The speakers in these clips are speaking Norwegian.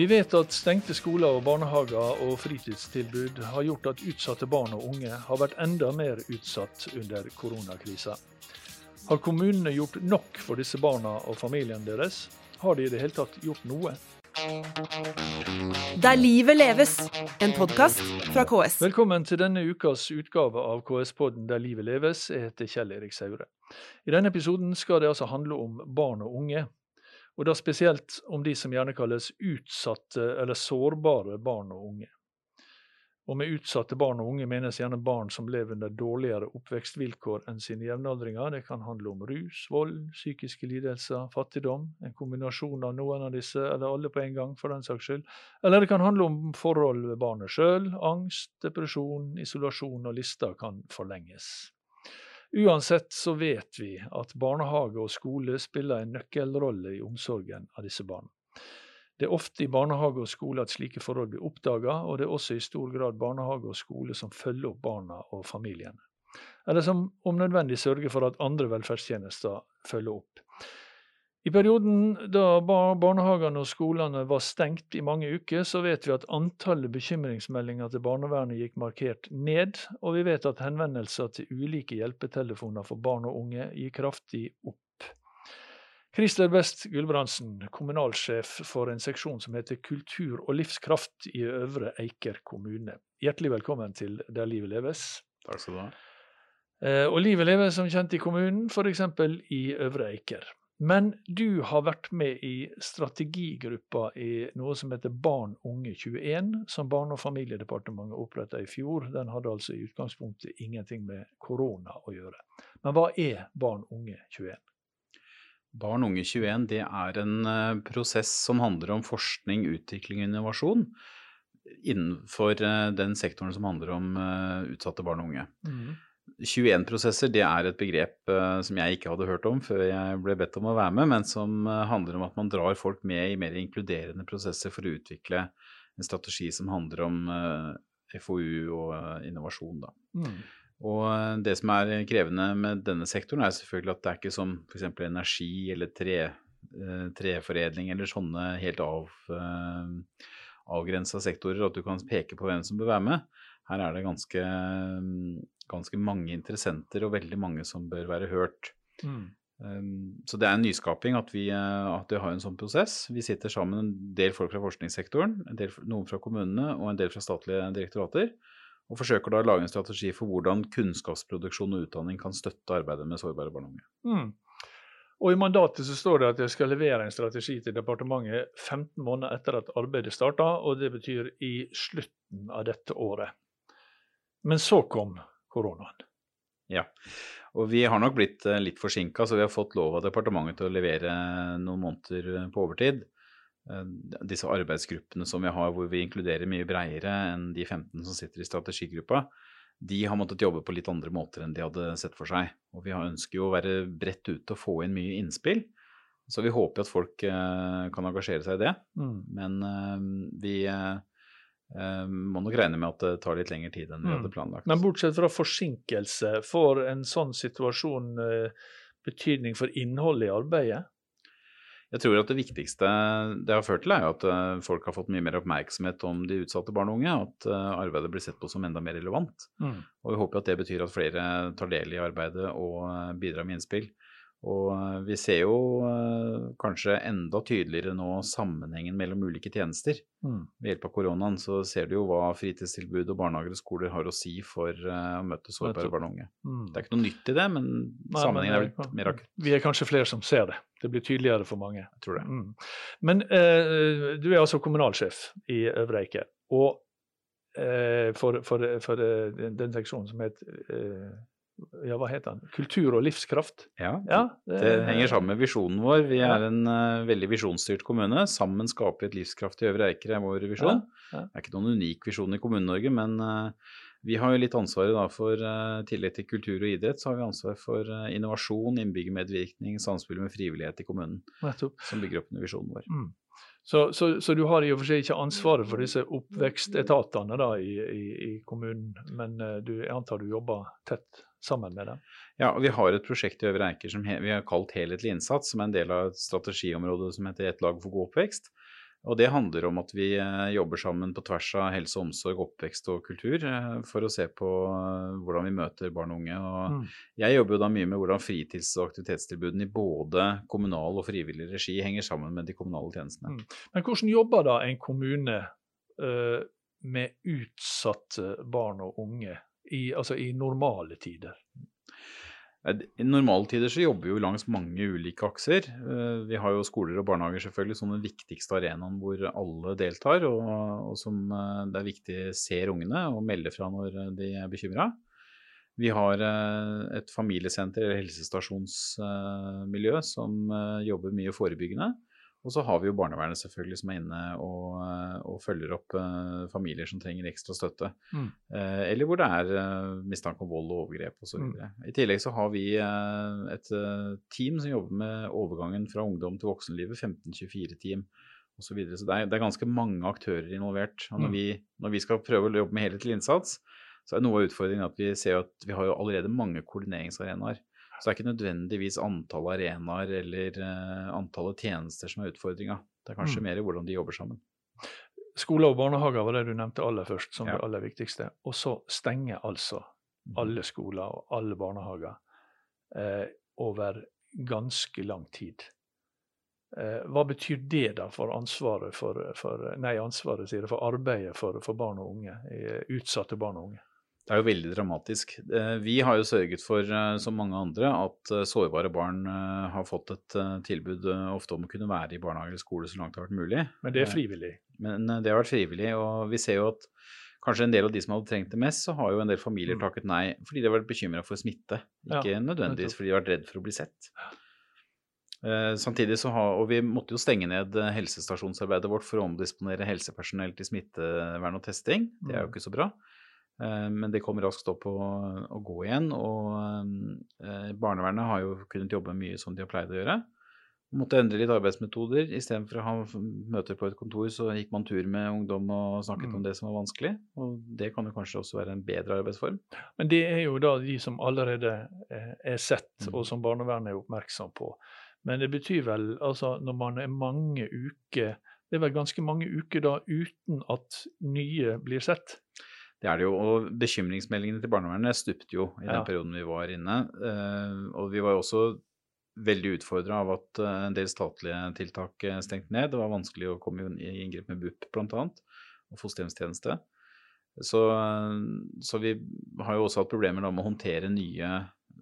Vi vet at stengte skoler og barnehager og fritidstilbud har gjort at utsatte barn og unge har vært enda mer utsatt under koronakrisa. Har kommunene gjort nok for disse barna og familien deres? Har de i det hele tatt gjort noe? Der livet leves, en podkast fra KS. Velkommen til denne ukas utgave av KS-podden Der livet leves. Jeg heter Kjell Erik Saure. I denne episoden skal det altså handle om barn og unge. Og da spesielt om de som gjerne kalles utsatte eller sårbare barn og unge. Og med utsatte barn og unge menes gjerne barn som lever under dårligere oppvekstvilkår enn sine jevnaldringer. Det kan handle om rus, vold, psykiske lidelser, fattigdom, en kombinasjon av noen av disse, eller alle på en gang, for den saks skyld. Eller det kan handle om forhold ved barnet sjøl, angst, depresjon, isolasjon, og lista kan forlenges. Uansett så vet vi at barnehage og skole spiller en nøkkelrolle i omsorgen av disse barna. Det er ofte i barnehage og skole at slike forhold blir oppdaga, og det er også i stor grad barnehage og skole som følger opp barna og familiene. Eller som om nødvendig sørger for at andre velferdstjenester følger opp. I perioden da barnehagene og skolene var stengt i mange uker, så vet vi at antallet bekymringsmeldinger til barnevernet gikk markert ned, og vi vet at henvendelser til ulike hjelpetelefoner for barn og unge gikk kraftig opp. Christer Best Gulbrandsen, kommunalsjef for en seksjon som heter Kultur og livskraft i Øvre Eiker kommune. Hjertelig velkommen til Der livet leves. Takk skal du ha. Eh, og livet leves som kjent i kommunen, f.eks. i Øvre Eiker. Men du har vært med i strategigruppa i noe som heter Barn unge 21, som Barne- og familiedepartementet oppretta i fjor. Den hadde altså i utgangspunktet ingenting med korona å gjøre. Men hva er Barn unge 21? Barn unge 21 det er en uh, prosess som handler om forskning, utvikling og innovasjon innenfor uh, den sektoren som handler om uh, utsatte barn og unge. Mm. 21-prosesser det er et begrep uh, som jeg ikke hadde hørt om før jeg ble bedt om å være med, men som uh, handler om at man drar folk med i mer inkluderende prosesser for å utvikle en strategi som handler om eh, FoU og innovasjon. Da. Mm. Og det som er krevende med denne sektoren, er selvfølgelig at det er ikke som f.eks. energi eller tre, treforedling eller sånne helt av, avgrensa sektorer, at du kan peke på hvem som bør være med. Her er det ganske ganske mange interessenter og veldig mange som bør være hørt. Mm. Um, så det er en nyskaping at vi, uh, at vi, har en sånn prosess. Vi sitter sammen en del folk fra forskningssektoren, del, noen fra kommunene og en del fra statlige direktorater. Og forsøker da å lage en strategi for hvordan kunnskapsproduksjon og utdanning kan støtte arbeidet med sårbare barn og unge. Mm. Og I mandatet så står det at jeg skal levere en strategi til departementet 15 måneder etter at arbeidet starta, og det betyr i slutten av dette året. Men så kom koronaen. Ja, og vi har nok blitt eh, litt forsinka, så vi har fått lov av departementet til å levere noen måneder eh, på overtid. Eh, disse arbeidsgruppene som vi har, hvor vi inkluderer mye bredere enn de 15 som sitter i strategigruppa, de har måttet jobbe på litt andre måter enn de hadde sett for seg. Og vi ønsker jo å være bredt ute og få inn mye innspill. Så vi håper at folk kan engasjere seg i det. Mm. Men vi må nok regne med at det tar litt lengre tid enn vi mm. hadde planlagt. Men bortsett fra forsinkelse, får en sånn situasjon uh, betydning for innholdet i arbeidet? Jeg tror at det viktigste det har ført til, er at uh, folk har fått mye mer oppmerksomhet om de utsatte barn og unge. At arbeidet blir sett på som enda mer relevant. Mm. Og vi håper at det betyr at flere tar del i arbeidet og bidrar med innspill. Og eh, vi ser jo uh, kanskje enda tydeligere nå sammenhengen mellom ulike tjenester. Mm. Ved hjelp av koronaen så ser du jo hva fritidstilbud og barnehager og skoler har å si for uh, å møte sårbare barn og unge. Mm. Det er ikke noe nytt i det, men Nei, sammenhengen men, er blitt mer akkurat. Vi er kanskje flere som ser det. Det blir tydeligere for mange. Jeg tror det. Mm. Men eh, du er altså kommunalsjef i Øvre Eike. Og for, for, for, den seksjonen som het ja, hva heter den? Kultur og livskraft. Ja, ja det, det, henger sammen med visjonen vår. Vi er en uh, veldig visjonsstyrt kommune. Sammen skaper vi et livskraftig Øvre Eiker er vår visjon. Ja. Det er ikke noen unik visjon i Kommune-Norge, men uh, vi har jo litt ansvaret da for uh, tillegg til kultur og idrett, så har vi ansvar for innovasjon, innbyggermedvirkning, samspill med frivillighet i kommunen. Som bygger opp under visjonen vår. Mm. Så, så, så, du har i og for seg ikke ansvaret for disse oppvekstetatene da, i, i, i, kommunen, men du, jeg antar du jobber tett sammen med dem? Ja, og vi har et prosjekt i Øvre Eiker som vi har kalt Helhetlig innsats, som er en del av et strategiområde som heter Et lag for god oppvekst. Og det handler om at vi eh, jobber sammen på tvers av helse, omsorg, oppvekst og kultur eh, for å se på eh, hvordan vi møter barn og unge. Og Mm. jeg jobber jo da mye med hvordan fritids- og aktivitetstilbudene i både kommunal og frivillig regi henger sammen med de kommunale tjenestene. Mm. Men hvordan jobber da en kommune uh, med utsatte barn og unge i, altså i normale tider? Eh, I normale tider så jobber vi jo langs mange ulike akser. Eh, Vi har jo skoler og barnehager selvfølgelig som den viktigste arenaen hvor alle deltar, og, og som eh, det er viktig ser ungene og melder fra når de er bekymra. Vi har eh, et familiesenter eller helsestasjonsmiljø som eh, jobber mye forebyggende. Og så har vi jo barnevernet selvfølgelig som er inne og, eh, og følger opp uh, familier som trenger ekstra støtte. Mm. Uh, eller hvor det er uh, mistanke om vold og overgrep osv. Mm. I tillegg så har vi et team som jobber med overgangen fra ungdom til voksenlivet, 15-24-team osv. Så, videre. så det er, det er ganske mange aktører involvert. Og når, Mm. vi, når vi skal prøve å jobbe med helhetlig innsats, så er noe av utfordringen at vi ser at vi har jo allerede mange koordineringsarenaer. Så det er ikke nødvendigvis antall arenaer eller eh, antallet tjenester som er utfordringa. Det er kanskje Mm. mer hvordan de jobber sammen. Skoler og barnehager var det du nevnte aller først som Ja. det aller viktigste. Og så stenger altså alle skoler og alle barnehager eh, over ganske lang tid. Eh, hva betyr det da for ansvaret for, for Nei, ansvaret, sier det, for arbeidet for, for barn og unge, utsatte barn og unge? Det er jo veldig dramatisk. Eh, Vi har jo sørget for, eh, som mange andre, at eh, sårbare barn har fått et tilbud ofte om å kunne være i barnehage eller skole så langt det har vært mulig. Men det er frivillig. Men det har vært frivillig, og vi ser jo at kanskje en del av de som hadde trengt det mest, så har jo en del familier Mm. takket nei fordi de har vært bekymra for smitte. Ja, Ikke nødvendigvis fordi de har vært redd for å bli sett. Samtidig så har, og Vi måtte jo stenge ned helsestasjonsarbeidet vårt for å omdisponere helsepersonell til smittevern og testing. Det er jo Mm. ikke så bra. Eh, Men det kom raskt opp å, å gå igjen. Og eh, barnevernet har jo kunnet jobbe mye som de har pleid å gjøre. Måtte endre litt arbeidsmetoder. Istedenfor å ha møter på et kontor, så gikk man tur med ungdom og snakket Mm. om det som var vanskelig. Og det kan jo kanskje også være en bedre arbeidsform. Men det er jo da de som allerede eh, er sett, Mm. og som barnevernet er oppmerksom på. Men det betyr vel, altså når man er mange uker Det er vel ganske mange uker da uten at nye blir sett? Det er det jo, og bekymringsmeldingene til barnevernet stupte jo i den perioden vi var inne. Eh, og vi var jo også veldig utfordra av at eh, en del statlige tiltak eh, stengte ned. Det var vanskelig å komme i inngrep med BUP bl.a. og fosterhjemstjeneste. Så, så vi har jo også hatt problemer med å håndtere nye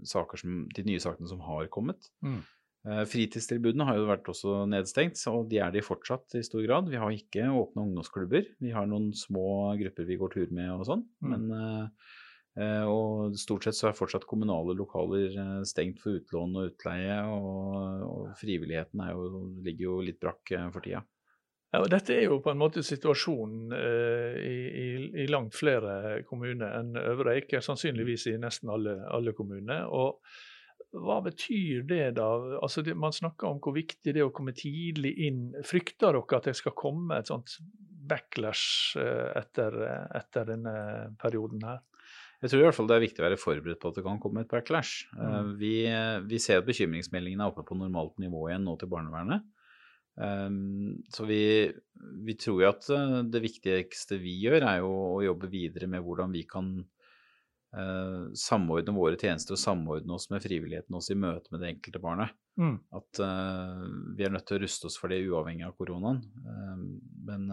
saker som, de nye sakene som har kommet. Mm. Eh, Fritidstilbudene har jo vært også nedstengt, og de er de fortsatt i stor grad. Vi har ikke åpne ungdomsklubber. Vi har noen små grupper vi går tur med og sånn. Mm. Men, eh, eh, og stort sett så er fortsatt kommunale lokaler stengt for utlån og utleie, og, og frivilligheten er jo, ligger jo litt brakk for tida. Ja, og dette er jo på en måte situasjonen eh, i, i, i langt flere kommuner enn Øvre Eiker, sannsynligvis i nesten alle, alle kommuner. Og hva betyr det da? Altså det, Man snakker om hvor viktig det er å komme tidlig inn. Frykter dere at det skal komme et sånt backlash eh, etter, etter denne perioden her? Jeg tror i hvert fall det er viktig å være forberedt på at det kan komme et backlash. Eh, Mm. Vi, vi ser at bekymringsmeldingene er oppe på normalt nivå igjen nå til barnevernet. Så vi, vi tror jo at eh, det viktigste vi gjør, er jo å jobbe videre med hvordan vi kan eh, samordne våre tjenester og samordne oss med frivilligheten også i møte med det enkelte barnet. Mm. At eh, vi er nødt til å ruste oss for det uavhengig av koronaen. Um, men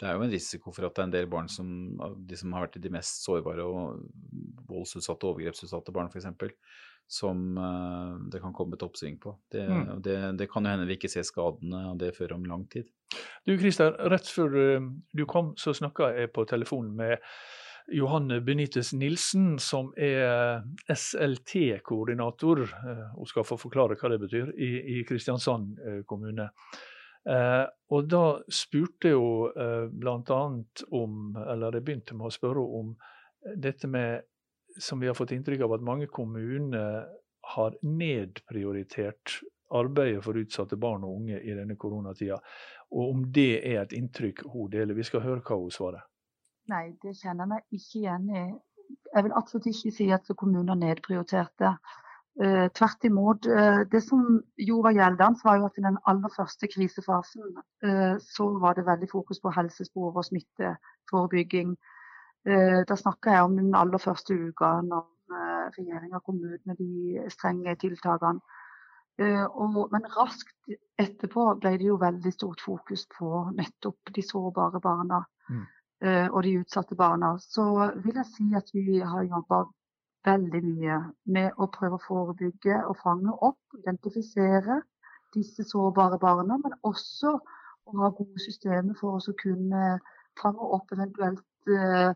det er jo en risiko for at det er en del barn som de som har vært de mest sårbare og voldsutsatte og overgrepsutsatte barn f.eks., som det kan komme et oppsving på. Det, Mm. det, det kan jo hende vi ikke ser skadene av det før om lang tid. Du Christer, rett før du kom, så snakka jeg på telefonen med Johanne Benitez Nilsen, som er SLT-koordinator, eh, hun skal få forklare hva det betyr, i, Kristiansand eh, kommune. Eh, og da spurte hun eh, bl.a. om, eller jeg begynte med å spørre om dette med, som vi har fått inntrykk av, at mange kommuner har nedprioritert arbeidet for utsatte barn og unge i denne koronatida, og om det er et inntrykk hun deler. Vi skal høre hva hun svarer. Nei, det kjenner jeg meg ikke igjen i. Jeg vil absolutt ikke si at kommuner nedprioriterte. Eh, tvert imot. Eh, det som gjorde var gjeldende, var jo at i den aller første krisefasen eh, så var det veldig fokus på helsespor og smitteforebygging. Eh, da snakka jeg om den aller første uka når eh, regjeringa kom ut med de strenge tiltakene. Eh, og, men raskt etterpå ble det jo veldig stort fokus på nettopp de sårbare barna. Mm. Og de utsatte barna. Så vil jeg si at vi har jobba veldig mye med å prøve å forebygge og fange opp, identifisere disse sårbare barna, men også å ha gode systemer for å kunne fange opp eventuelt eh,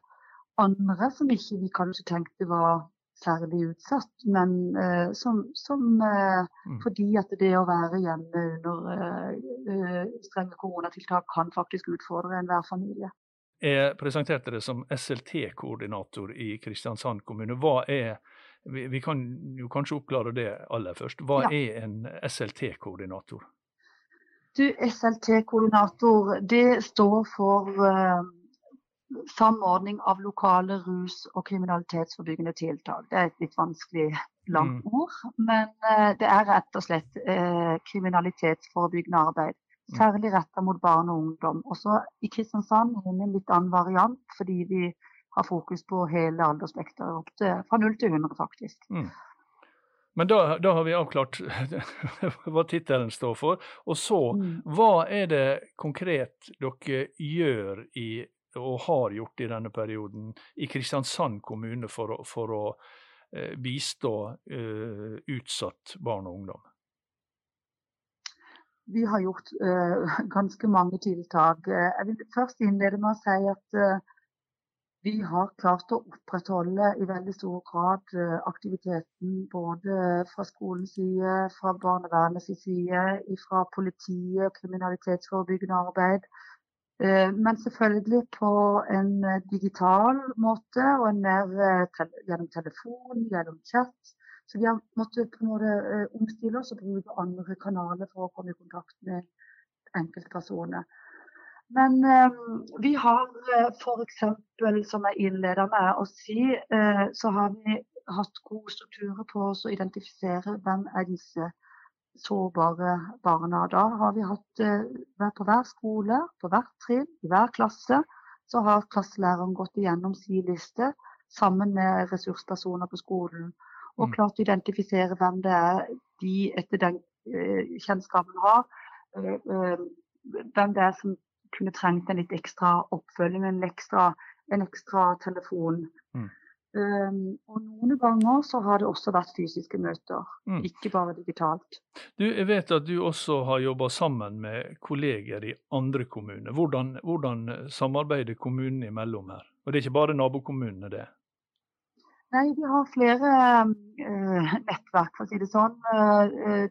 andre som ikke vi kanskje tenkte var særlig utsatt, men eh, som, som eh, Mm. fordi at det å være hjemme under eh, eh, strenge koronatiltak kan faktisk utfordre enhver familie. Jeg presenterte det som SLT-koordinator i Kristiansand kommune. Hva er vi, vi kan jo kanskje oppklare det aller først. Hva Ja. er en SLT-koordinator? Du, SLT-koordinator, det står for uh, samordning av lokale rus- og kriminalitetsforbyggende tiltak. Det er et litt vanskelig langt ord, men uh, det er rett og slett uh, kriminalitetsforebyggende arbeid. Mm. Særlig retta mot barn og ungdom. Også i Kristiansand er det en litt annen variant, fordi vi har fokus på hele aldersspekteret, fra 0 til 100 faktisk. Mm. Men da, da har vi avklart hva tittelen står for. Og så, Mm. hva er det konkret dere gjør i, og har gjort i denne perioden i Kristiansand kommune for for å eh, bistå uh, utsatt barn og ungdom? Vi har gjort uh, ganske mange tiltak. Eh, Jeg vil først innlede med å si at uh, vi har klart å opprettholde i veldig stor grad aktiviteten både fra skolens side, fra barnevernets side, fra politiet, kriminalitetsforebyggende arbeid. Men selvfølgelig på en digital måte og en mer gjennom telefon, gjennom chat. Så vi har måttet på en måte eh, omstille oss og bruke andre kanaler for å komme i kontakt med enkeltpersoner. Men eh, vi har eh, f.eks., som jeg innleda med å si, eh, så har vi hatt gode strukturer på å identifisere hvem er disse sårbare barna. Da har vi hatt eh, på hver skole, på hvert trinn, i hver klasse, så har klasselæreren gått igjennom sin liste sammen med ressurspersoner på skolen. Og Mm. klart å identifisere hvem det er de etter den eh, kjennskapen har. eh, eh, hvem det er som kunne trengt en litt ekstra oppfølging, en ekstra, en ekstra telefon. Mm. Um, og noen ganger så har det også vært fysiske møter, Mm. ikke bare digitalt. Du, jeg vet at du også har jobba sammen med kolleger i andre kommuner. Hvordan, hvordan samarbeider kommunene imellom her? Og det er ikke bare nabokommunene, det? Nei, vi har flere uh, nettverk, for å si det sånn. Uh,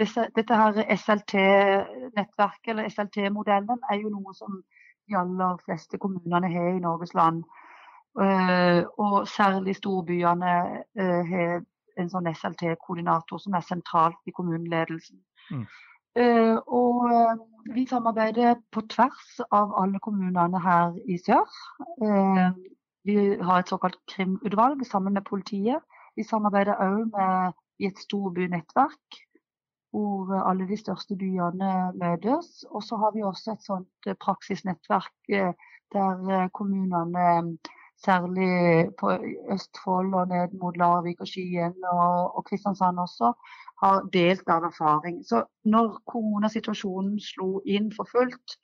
disse, dette her SLT-nettverket, eller SLT-modellen, er jo noe som de aller fleste kommunene har i Norges land. Uh, og særlig storbyene har en sånn SLT-koordinator som er sentralt i kommuneledelsen. Mm. Og vi samarbeider på tvers av alle kommunene her i sør. Vi har et såkalt krimutvalg sammen med politiet. Vi samarbeider òg i et storbynettverk hvor alle de største byene møtes. Og så har vi også et sånt eh, praksisnettverk eh, der eh, kommunene, særlig på Østfold og ned mot Larvik og Skien og, og Kristiansand også, har delt av erfaring. Så når koronasituasjonen slo inn for fullt,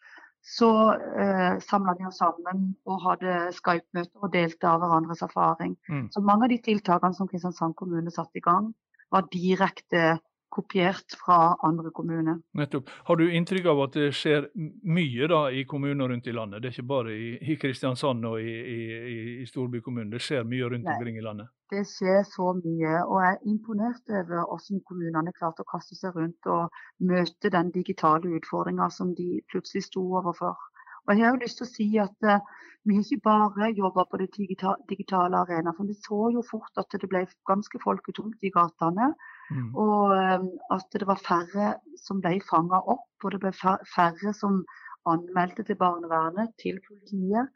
så eh, samla vi oss sammen og hadde Skype-møter og delte av hverandres erfaring. Mm. Så mange av de tiltakene som Kristiansand kommune satte i gang, var direkte kopiert fra andre kommuner. Nettopp. Har du inntrykk av at det skjer mye da i kommuner rundt i landet? Det er ikke bare i, i Kristiansand og i, i, i- i storbykommunen, det skjer mye rundt Nei. omkring i landet? Det skjer så mye, og jeg er imponert over hvordan kommunene klarte å kaste seg rundt og møte den digitale utfordringa som de plutselig sto overfor. Og jeg har jo lyst til å si at uh, vi ikke bare jobba på det digita digitale arena, for vi så jo fort at det ble ganske folketungt i gatene. Mm. Og eh, at det var færre som ble fanga opp, og det ble færre som anmeldte til barnevernet, til politiet.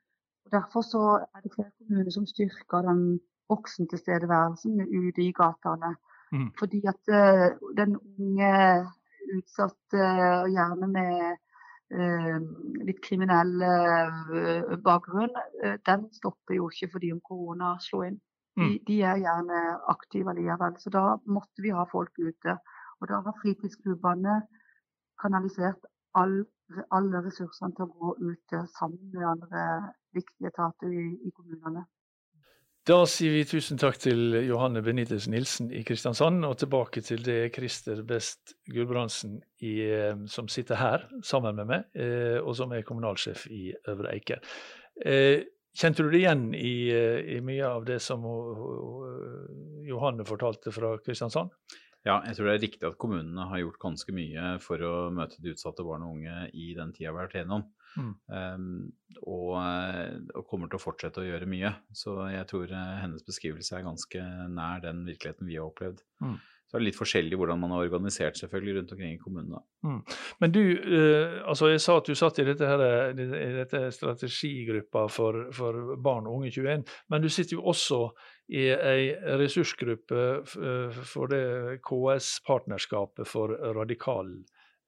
Og Derfor så er det flere kommuner som styrker den voksentilstedeværelsen ute i gatene. Mm. Fordi at uh, den unge utsatte, og gjerne med uh, litt kriminell uh, bakgrunn, eh, den stopper jo ikke fordi om korona slo inn. De, Mm. de er gjerne aktive likevel. Så da måtte vi ha folk ute. Og da har fritidsklubbene kanalisert all, alle ressursene til å gå ute sammen med andre viktige etater i, i kommunene. Da sier vi tusen takk til Johanne Benitez Nilsen i Kristiansand, og tilbake til det Christer Best Gulbrandsen i, eh, som sitter her sammen med meg, eh, og som er kommunalsjef i Øvre Eiker. Eh, Kjente du det igjen i, eh, i mye av det som ho- Johanne fortalte fra Kristiansand? Ja, jeg tror det er riktig at kommunene har gjort ganske mye for å møte de utsatte barn og unge i den tida vi har vært igjennom. Mm. Um, og, eh, og kommer til å fortsette å gjøre mye. Så jeg tror eh, hennes beskrivelse er ganske nær den virkeligheten vi har opplevd. Mm. Så er det litt forskjellig hvordan man har organisert selvfølgelig rundt omkring i kommunene. Men du, eh, altså jeg sa at du satt i dette, her, i dette strategigruppa for, for barn og unge 21, men du sitter jo også i ei ressursgruppe eh, for det KS-partnerskapet for radikal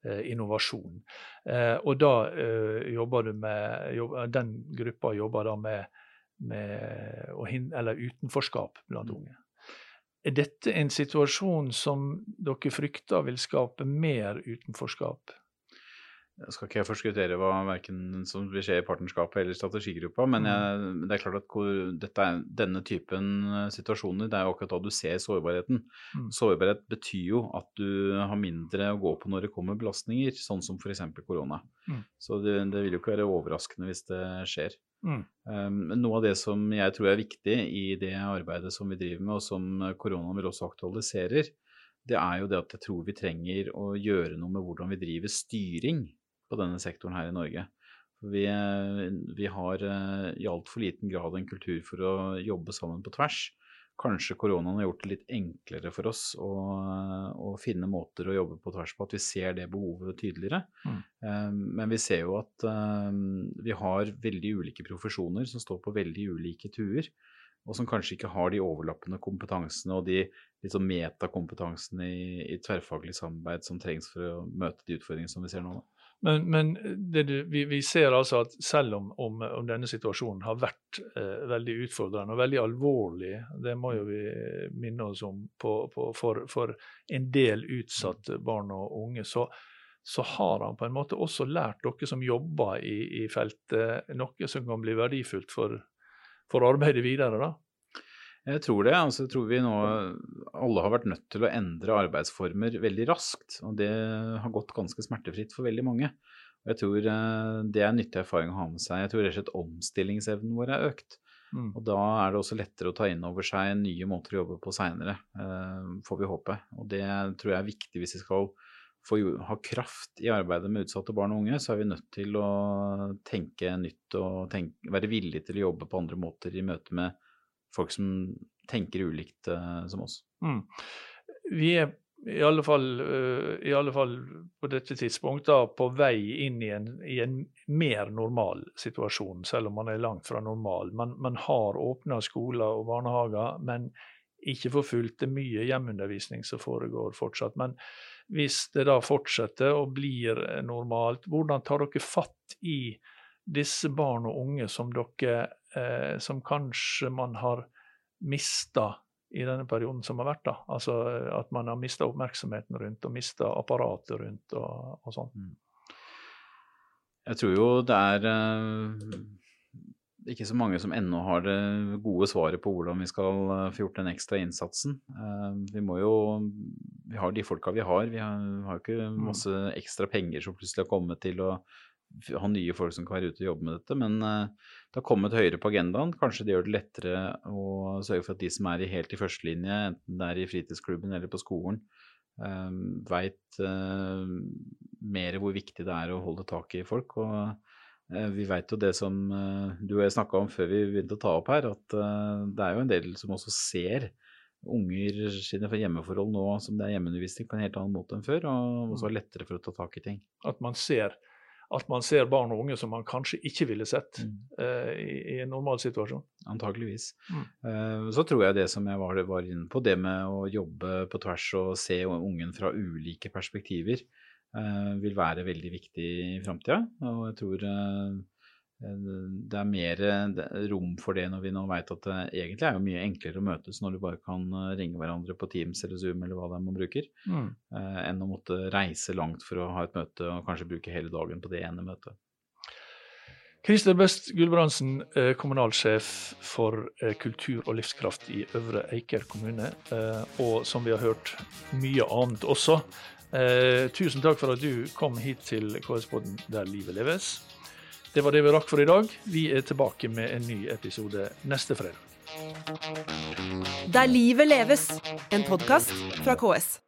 eh, innovasjon. Eh, og da eh, jobber du med, jobb, den gruppa jobber da med, med hin, eller utenforskap blant unge. Er dette en situasjon som dere frykter vil skape mer utenforskap? Jeg skal ikke jeg forskuttere hva verken som vil skje i partnerskapet eller strategigruppa, men jeg, det er klart at dette er, denne typen eh, situasjoner, det er jo akkurat da du ser sårbarheten. Mm. Sårbarhet betyr jo at du har mindre å gå på når det kommer belastninger, sånn som f.eks. korona. Mm. Så det, det vil jo ikke være overraskende hvis det skjer. Mm. Um, noe av det som jeg tror er viktig i det arbeidet som vi driver med, og som koronaen vil også aktualiserer, det er jo det at jeg tror vi trenger å gjøre noe med hvordan vi driver styring på denne sektoren her i Norge. Vi, eh, vi har eh, i altfor liten grad en kultur for å jobbe sammen på tvers. Kanskje koronaen har gjort det litt enklere for oss å, å finne måter å jobbe på tvers på, at vi ser det behovet tydeligere. Mm. Um, Men vi ser jo at um, vi har veldig ulike profesjoner som står på veldig ulike tuer, og som kanskje ikke har de overlappende kompetansene og de sånn metakompetansene i, i tverrfaglig samarbeid som trengs for å møte de utfordringene som vi ser nå. da. Men, men det, vi, vi ser altså at selv om, om, om denne situasjonen har vært eh, veldig utfordrende og veldig alvorlig, det må jo vi minne oss om på, på, for, for en del utsatte barn og unge, så, så har han på en måte også lært dere som jobber i, i feltet, noe som kan bli verdifullt for, for arbeidet videre. da. Jeg tror det. altså jeg tror vi nå alle har vært nødt til å endre arbeidsformer veldig raskt. Og det har gått ganske smertefritt for veldig mange. Og jeg tror eh, det er nyttig erfaring å ha med seg. Jeg tror rett og slett omstillingsevnen vår er økt. Mm. Og da er det også lettere å ta inn over seg nye måter å jobbe på seinere, får vi håpe. Og det tror jeg er viktig hvis vi skal få ha kraft i arbeidet med utsatte barn og unge, så er vi nødt til å tenke nytt og tenke, være villige til å jobbe på andre måter i møte med folk som tenker ulikt uh, som oss. Mm. Vi er i alle, fall, uh, i alle fall på dette tidspunktet på vei inn i en, i en mer normal situasjon, selv om man er langt fra normal. Man, man har åpna skoler og barnehager, men ikke for fullt. Det er mye hjemmeundervisning som foregår fortsatt. Men hvis det da fortsetter og blir eh, normalt, hvordan tar dere fatt i disse barn og unge som dere eh, som kanskje man har mista i denne perioden som har vært. da, altså eh, At man har mista oppmerksomheten rundt og mista apparatet rundt og, og sånn. Jeg tror jo det er eh, ikke så mange som ennå har det gode svaret på hvordan vi skal eh, få gjort den ekstra innsatsen. Eh, vi må jo Vi har de folka vi har. Vi har, har jo ikke masse ekstra penger som plutselig har kommet til å ha nye folk som kan være ute og jobbe med dette, men eh, det har kommet høyere på agendaen. Kanskje det gjør det lettere å sørge for at de som er i, helt i førstelinje, enten det er i fritidsklubben eller på skolen, um, veit mer hvor viktig det er å holde tak i folk. Og eh, vi veit jo det som eh, du og jeg snakka om før vi begynte å ta opp her, at eh, det er jo en del som også ser unger sine hjemmeforhold nå som det er hjemmeundervisning på en helt annen måte enn før, og også har lettere for å ta tak i ting. At man ser at man ser barn og unge som man kanskje ikke ville sett Mm. uh, i, i en normal situasjon. Antakeligvis. Mm. Uh, Så tror jeg det som jeg var, var inne på, det med å jobbe på tvers og se ungen fra ulike perspektiver, uh, vil være veldig viktig i framtida. Og jeg tror det er mer eh, rom for det når vi nå vet at det egentlig er jo mye enklere å møtes når du bare kan eh, ringe hverandre på Teams eller Zoom eller hva det er man bruker, Mm. eh, enn å måtte reise langt for å ha et møte og kanskje bruke hele dagen på det ene møtet. Christer Best Gulbrandsen, eh, kommunalsjef for eh, kultur og livskraft i Øvre Eiker kommune, eh, og som vi har hørt, mye annet også. Eh, Tusen takk for at du kom hit til KS-podden Der livet leves. Det var det vi rakk for i dag. Vi er tilbake med en ny episode neste fredag. Der livet leves, en podkast fra KS.